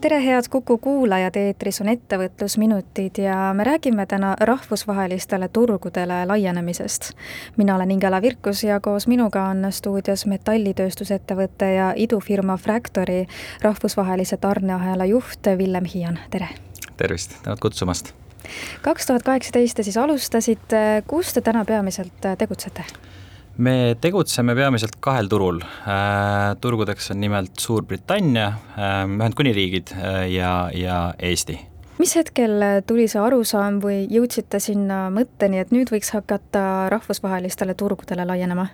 tere, head Kuku kuulajad, eetris on Ettevõtlusminutid ja me räägime täna rahvusvahelistele turgudele laienemisest. mina olen Ingela Virkus ja koos minuga on stuudios metallitööstusettevõtte ja idufirma Fractory rahvusvahelise tarneahela juht Villem Hiian, tere! tervist, tänud kutsumast! kaks tuhat kaheksateist te siis alustasite, kus te täna peamiselt tegutsete? Me tegutseme peamiselt kahel turul. Äh, turgudeks on nimelt Suurbritannia, äh, Ühendkuningriigid äh, ja, ja Eesti. mis hetkel tuli see arusaam või jõudsite sinna mõtteni, et nüüd võiks hakata rahvusvahelistele turgudele laienema?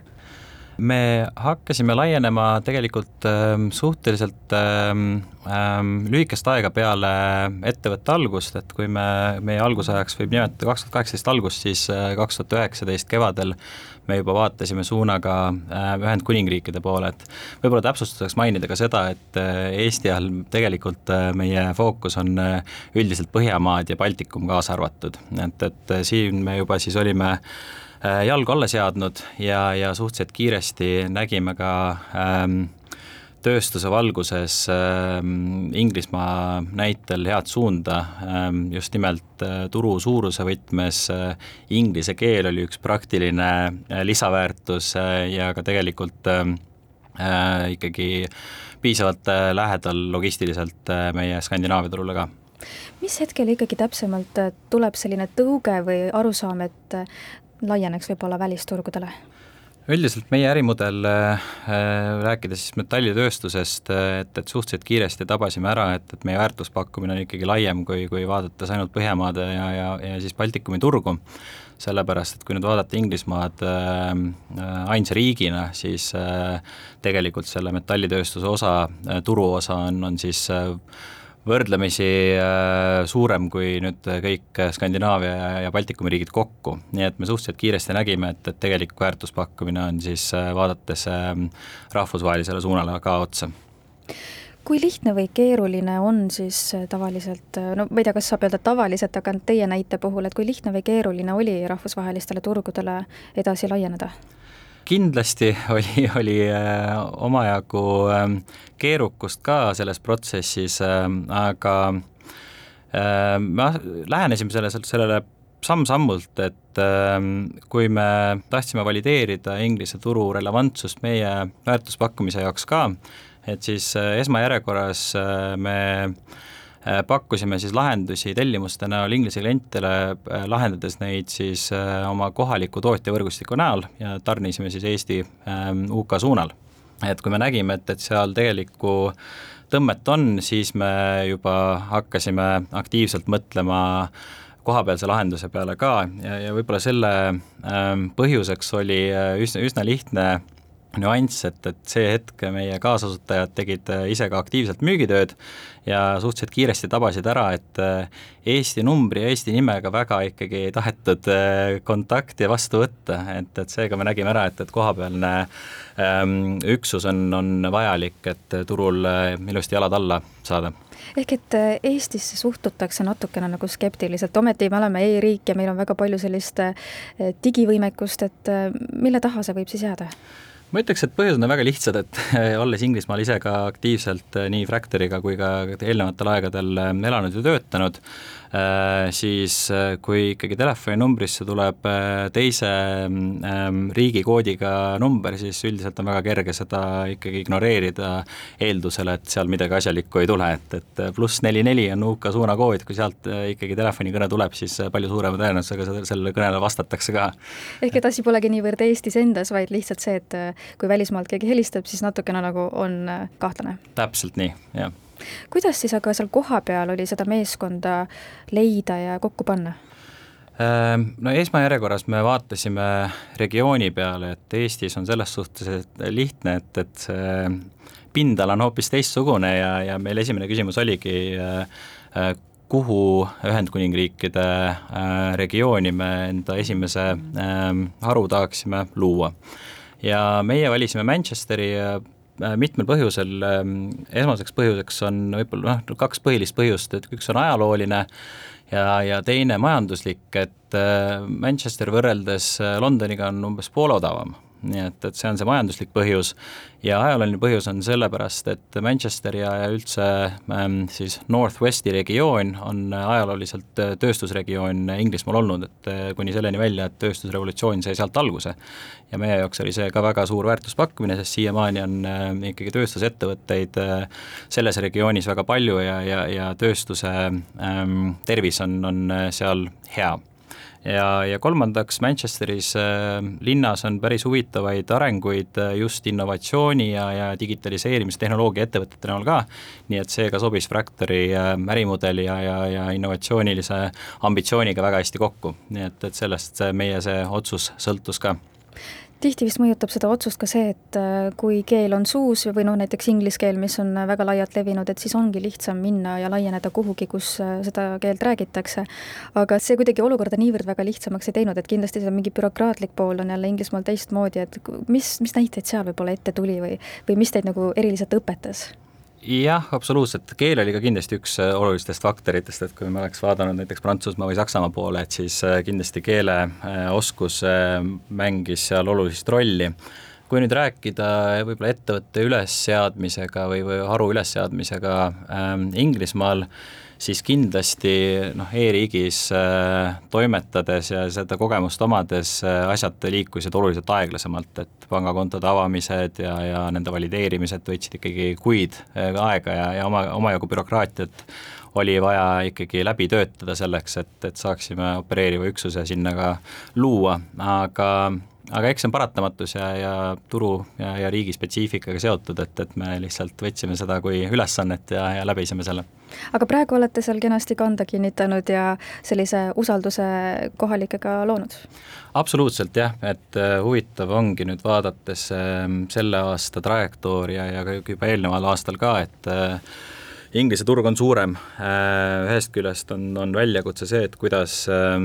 Me hakkasime laienema tegelikult äh, suhteliselt äh, äh, lühikest aega peale ettevõtte algust, et kui me, meie algusajaks võib nimetada kaks tuhat kaheksateist algust, siis kaks tuhat üheksateist kevadel me juba vaatasime suunaga äh, Ühendkuningriikide poole, et võib-olla täpsustuseks mainida ka seda, et äh, Eesti all tegelikult äh, meie fookus on üldiselt Põhjamaad ja Baltikum kaasa arvatud, et, et siin me juba siis olime jalgu alla seadnud ja, ja suhteliselt kiiresti nägime ka ähm, tööstuse valguses ähm, Inglismaa näitel head suunda ähm,, just nimelt äh, turu suuruse võtmes äh, inglise keel oli üks praktiline äh, lisaväärtus äh, ja ka tegelikult ähm, äh, ikkagi piisavalt äh, lähedal logistiliselt äh, meie Skandinaavia turule ka mis hetkel ikkagi täpsemalt äh, tuleb selline tõuge või arusaam, et äh, laieneks võib-olla välisturgudele? üldiselt meie ärimudel äh,, rääkides siis metallitööstusest, äh, et, et suhteliselt kiiresti tabasime ära, et, et meie väärtuspakkumine on ikkagi laiem, kui, kui vaadates ainult Põhjamaade ja, ja, ja siis Baltikumi turgu, sellepärast et kui nüüd vaadata Inglismaad äh, äh, ainsa riigina, siis äh, tegelikult selle metallitööstuse osa äh,, turuosa on, on siis äh, võrdlemisi äh, suurem kui nüüd kõik Skandinaavia ja, Baltikumi riigid kokku, nii et me suhteliselt kiiresti nägime, et, et tegelik väärtuspakkumine on siis äh, vaadates ähm, rahvusvahelisele suunale ka otsa kui lihtne või keeruline on siis äh, tavaliselt, no ma ei tea, kas saab öelda tavaliselt, aga teie näite puhul, et kui lihtne või keeruline oli rahvusvahelistele turgudele edasi laieneda? Kindlasti oli, oli äh, omajagu ähm, keerukust ka selles protsessis, ähm, aga äh, me lähenesime selle, sellele samm-sammult, et ähm, kui me tahtsime valideerida Inglise turu relevantsust meie väärtuspakkumise jaoks ka, et siis äh, esmajärjekorras me Äh, pakkusime siis lahendusi tellimuste näol Inglise klientidele, äh, lahendades neid siis äh, oma kohaliku tootjavõrgustiku näol ja tarnisime siis Eesti ähm, UK suunal. et kui me nägime, et, et seal tegelikku tõmmet on, siis me juba hakkasime aktiivselt mõtlema kohapealse lahenduse peale ka ja, ja võib-olla selle ähm, põhjuseks oli üsna, üsna lihtne nüanss, et, et see hetk meie kaasasutajad tegid ise ka aktiivselt müügitööd ja suhteliselt kiiresti tabasid ära, et äh, Eesti numbri ja Eesti nimega väga ikkagi ei tahetud äh, kontakti vastu võtta, et, et seega me nägime ära, et, et kohapealne ähm, üksus on, on vajalik, et turul äh, ilusti jalad alla saada. Ehk et Eestisse suhtutakse natukene nagu skeptiliselt, ometi me oleme e-riik ja meil on väga palju sellist digivõimekust, et mille taha see võib siis jääda? Ma ütleks, et põhjused on väga lihtsad, et olles Inglismaal ise ka aktiivselt eh, nii Fractoriga kui ka eelnevatel aegadel eh, elanud ja töötanud, eh, siis kui ikkagi telefoninumbrisse tuleb teise mm, riigi koodiga number, siis üldiselt on väga kerge seda ikkagi ignoreerida eeldusel, et seal midagi asjalikku ei tule, et, et pluss neli neli on UK suunakood, kui sealt ikkagi telefonikõne tuleb, siis palju suurema tõenäosusega sellele kõnele vastatakse ka. ehk et asi polegi niivõrd Eestis endas, vaid lihtsalt see, et kui välismaalt keegi helistab, siis natukene nagu on äh, kahtlane. täpselt nii, jah. kuidas siis aga seal kohapeal oli seda meeskonda leida ja kokku panna? Ähm, no esmajärjekorras me vaatasime regiooni peale, et Eestis on selles suhtes lihtne, et, et see pindala on hoopis teistsugune ja, ja meil esimene küsimus oligi, äh, äh, kuhu Ühendkuningriikide regiooni me enda esimese haru tahaksime luua ja meie valisime Manchesteri mitmel põhjusel, esmaseks põhjuseks on võib-olla noh, kaks põhilist põhjust, et üks on ajalooline ja, ja teine majanduslik, et Manchester võrreldes Londoniga on umbes poole odavam nii et, et see on see majanduslik põhjus ja ajalooline põhjus on sellepärast, et Manchester ja, ja üldse ähm, siis Northwesti regioon on ajalooliselt äh, tööstusregioon Inglismaal olnud, et äh, kuni selleni välja, et tööstusrevolutsioon sai sealt alguse. ja meie jaoks oli see ka väga suur väärtuspakkumine, sest siiamaani on äh, ikkagi tööstusettevõtteid selles regioonis väga palju ja, ja, ja tööstuse ähm, tervis on, on seal hea ja, ja kolmandaks Manchesteris äh, linnas on päris huvitavaid arenguid äh, just innovatsiooni ja, ja digitaliseerimise tehnoloogia ettevõtete näol ka, nii et seega sobis Fractory äh, ärimudeli ja, ja, ja innovatsioonilise ambitsiooniga väga hästi kokku, nii et, et sellest meie see otsus sõltus ka tihti vist mõjutab seda otsust ka see, et äh, kui keel on suus või noh, näiteks inglise keel, mis on väga laialt levinud, et siis ongi lihtsam minna ja laieneda kuhugi, kus äh, seda keelt räägitakse. aga see kuidagi olukorda niivõrd väga lihtsamaks ei teinud, et kindlasti see mingi bürokraatlik pool on jälle Inglismaal teistmoodi, et mis, mis näiteid seal võib-olla ette tuli või, või mis teid nagu eriliselt õpetas? Jah, absoluutselt, keel oli ka kindlasti üks äh, olulistest faktoritest, et kui me oleks vaadanud näiteks Prantsusmaa või Saksamaa poole, et siis äh, kindlasti keeleoskus äh, mängis seal olulist rolli. Kui nüüd rääkida võib-olla ettevõtte ülesseadmisega või, või haru ülesseadmisega ähm, Inglismaal, siis kindlasti noh e-riigis äh, toimetades ja seda kogemust omades äh, asjad liikusid oluliselt aeglasemalt, et pangakontode avamised ja, ja nende valideerimised võtsid ikkagi kuid äh, aega ja, ja oma, omajagu bürokraatiat oli vaja ikkagi läbi töötada selleks, et, et saaksime opereeriva üksuse sinna ka luua, aga aga eks see on paratamatus ja, ja turu ja, ja riigi spetsiifikaga seotud, et, et me lihtsalt võtsime seda kui ülesannet ja, ja läbisime selle. aga praegu olete seal kenasti kanda kinnitanud ja sellise usalduse kohalikega loonud? absoluutselt jah, et uh, huvitav ongi nüüd vaadates uh, selle aasta trajektoori ja, ja juba eelneval aastal ka, et uh, Inglise turg on suurem, äh, ühest küljest on, on väljakutse see, et kuidas äh,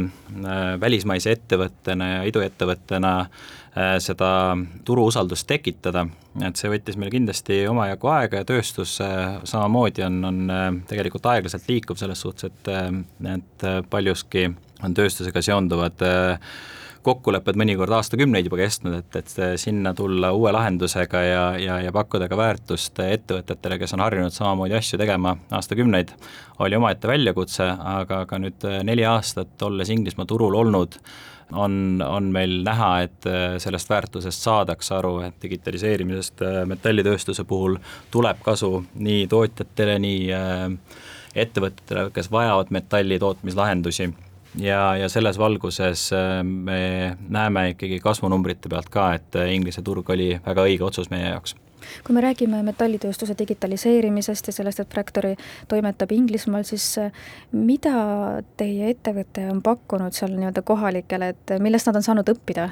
välismaise ettevõttena ja iduettevõttena äh, seda turuusaldust tekitada, et see võttis meil kindlasti omajagu aega ja tööstus samamoodi on, on tegelikult aeglaselt liikuv selles suhtes, et, et paljuski on tööstusega seonduvad äh, kokkulepped mõnikord aastakümneid juba kestnud, et, et sinna tulla uue lahendusega ja, ja, ja pakkuda ka väärtust ettevõtetele, kes on harjunud samamoodi asju tegema aastakümneid, oli omaette väljakutse, aga ka nüüd neli aastat olles Inglismaa turul olnud, on, on meil näha, et sellest väärtusest saadakse aru, et digitaliseerimisest metallitööstuse puhul tuleb kasu nii tootjatele, nii äh, ettevõtetele, kes vajavad metalli tootmislahendusi ja, ja selles valguses äh, me näeme ikkagi kasvunumbrite pealt ka, et äh, Inglise turg oli väga õige otsus meie jaoks. Kui me räägime metallitööstuse digitaliseerimisest ja sellest, et Fractory toimetab Inglismaal, siis äh, mida teie ettevõte on pakkunud seal nii-öelda kohalikele, et millest nad on saanud õppida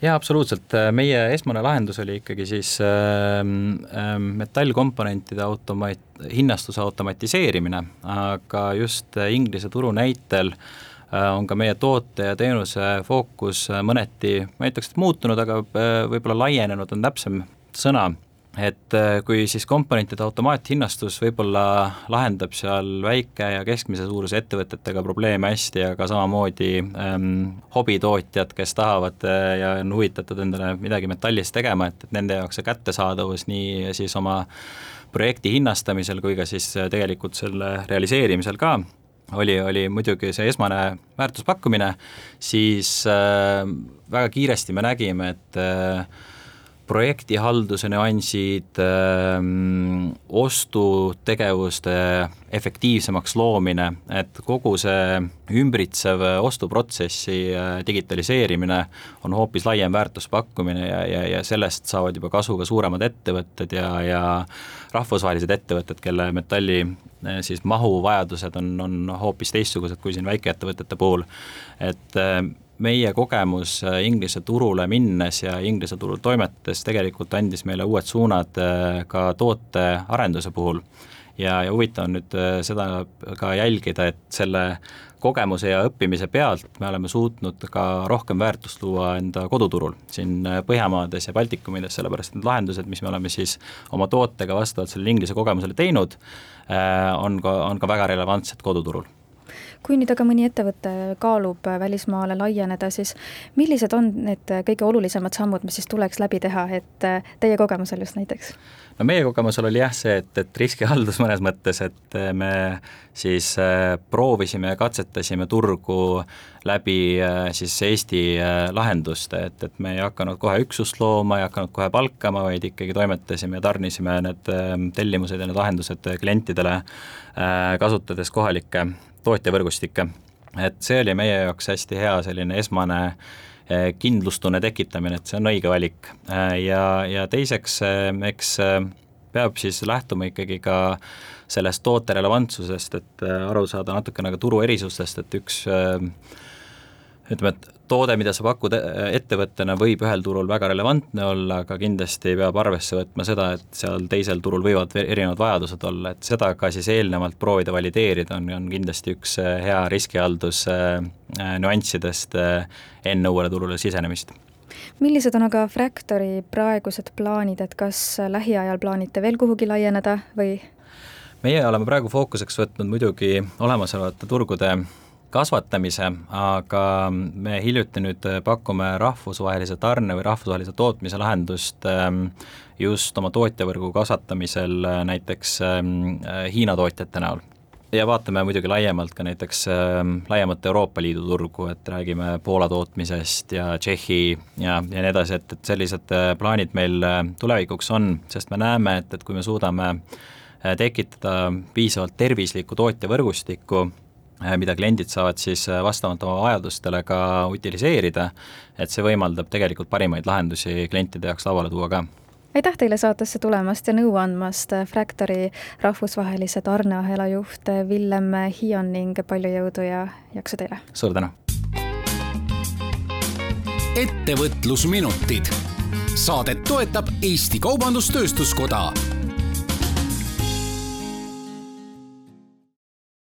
jaa, absoluutselt, meie esmane lahendus oli ikkagi siis äh, äh, metallkomponentide automat-, hinnastuse automatiseerimine, aga just Inglise turu näitel äh, on ka meie toote ja teenuse fookus mõneti, ma ei ütleks, et muutunud, aga äh, võib-olla laienenud on täpsem sõna et äh, kui siis komponentide automaathinnastus võib-olla lahendab seal väike ja keskmise suuruse ettevõtetega probleeme hästi, aga samamoodi ähm, hobitootjad, kes tahavad äh, ja on huvitatud endale midagi metallist tegema, et, et nende jaoks see kättesaadavus nii siis oma projekti hinnastamisel kui ka siis äh, tegelikult selle realiseerimisel ka oli, oli muidugi see esmane väärtuspakkumine, siis äh, väga kiiresti me nägime, et äh, projektihalduse nüansid, ähm, ostutegevuste efektiivsemaks loomine, et kogu see ümbritsev ostuprotsessi äh, digitaliseerimine on hoopis laiem väärtuspakkumine ja, ja, ja sellest saavad juba kasu ka suuremad ettevõtted ja, ja rahvusvahelised ettevõtted, kelle metalli äh, siis mahuvajadused on, on hoopis teistsugused kui siin väikeettevõtete puhul, et äh, meie kogemus äh, Inglise turule minnes ja Inglise turul toimetades tegelikult andis meile uued suunad äh, ka tootearenduse puhul. ja, ja huvitav on nüüd äh, seda ka jälgida, et selle kogemuse ja õppimise pealt me oleme suutnud ka rohkem väärtust luua enda koduturul siin Põhjamaades ja Baltikumides, sellepärast need lahendused, mis me oleme siis oma tootega vastavalt sellele Inglise kogemusele teinud, on ka, on ka väga relevantsed koduturul kui nüüd aga mõni ettevõte kaalub välismaale laieneda, siis millised on need kõige olulisemad sammud, mis siis tuleks läbi teha, et teie kogemusel just näiteks? no meie kogemusel oli jah see, et, et riskihaldus mõnes mõttes, et me siis äh, proovisime ja katsetasime turgu läbi äh, siis Eesti äh, lahendust, et, et me ei hakanud kohe üksust looma, ei hakanud kohe palkama, vaid ikkagi toimetasime ja tarnisime need tellimused ja need lahendused klientidele, kasutades kohalikke tootjavõrgustikke. et see oli meie jaoks hästi hea selline esmane eh, kindlustunne tekitamine, et see on õige valik eh, ja, ja teiseks eh, eks peab siis lähtuma ikkagi ka sellest toote relevantsusest, et aru saada natukene ka turu erisustest, et üks ütleme, et toode, mida sa pakud äh, ettevõttena, võib ühel turul väga relevantne olla, aga kindlasti peab arvesse võtma seda, et seal teisel turul võivad erinevad vajadused olla, et seda ka siis eelnevalt proovida valideerida, on, on kindlasti üks äh, hea riskihaldus äh, nüanssidest enne uuele turule sisenemist millised on aga Fractori praegused plaanid, et kas lähiajal plaanite veel kuhugi laieneda või? meie oleme praegu fookuseks võtnud muidugi olemasolevate turgude kasvatamise, aga me hiljuti nüüd pakume rahvusvahelise tarne või rahvusvahelise tootmise lahendust ähm, just oma tootjavõrgu kasvatamisel äh, näiteks ähm, äh, Hiina tootjate näol. Ja vaatame muidugi laiemalt ka näiteks äh, laiemat Euroopa Liidu turgu, et räägime Poola tootmisest ja Tšehhi ja, ja nii edasi, et, et sellised äh, plaanid meil tulevikuks on, sest me näeme, et, et kui me suudame tekitada piisavalt tervislikku tootjavõrgustikku, Äh, mida kliendid saavad siis äh, vastavalt oma vajadustele ka utiliseerida, et see võimaldab tegelikult parimaid lahendusi klientide jaoks lauale tuua ka aitäh teile saatesse tulemast ja nõu andmast, äh, Fractori rahvusvahelise tarneahela juht Villem Hion ning palju jõudu ja jaksu teile! suur tänu! ettevõtlusminutid. saadet toetab Eesti Kaubandus-Tööstuskoda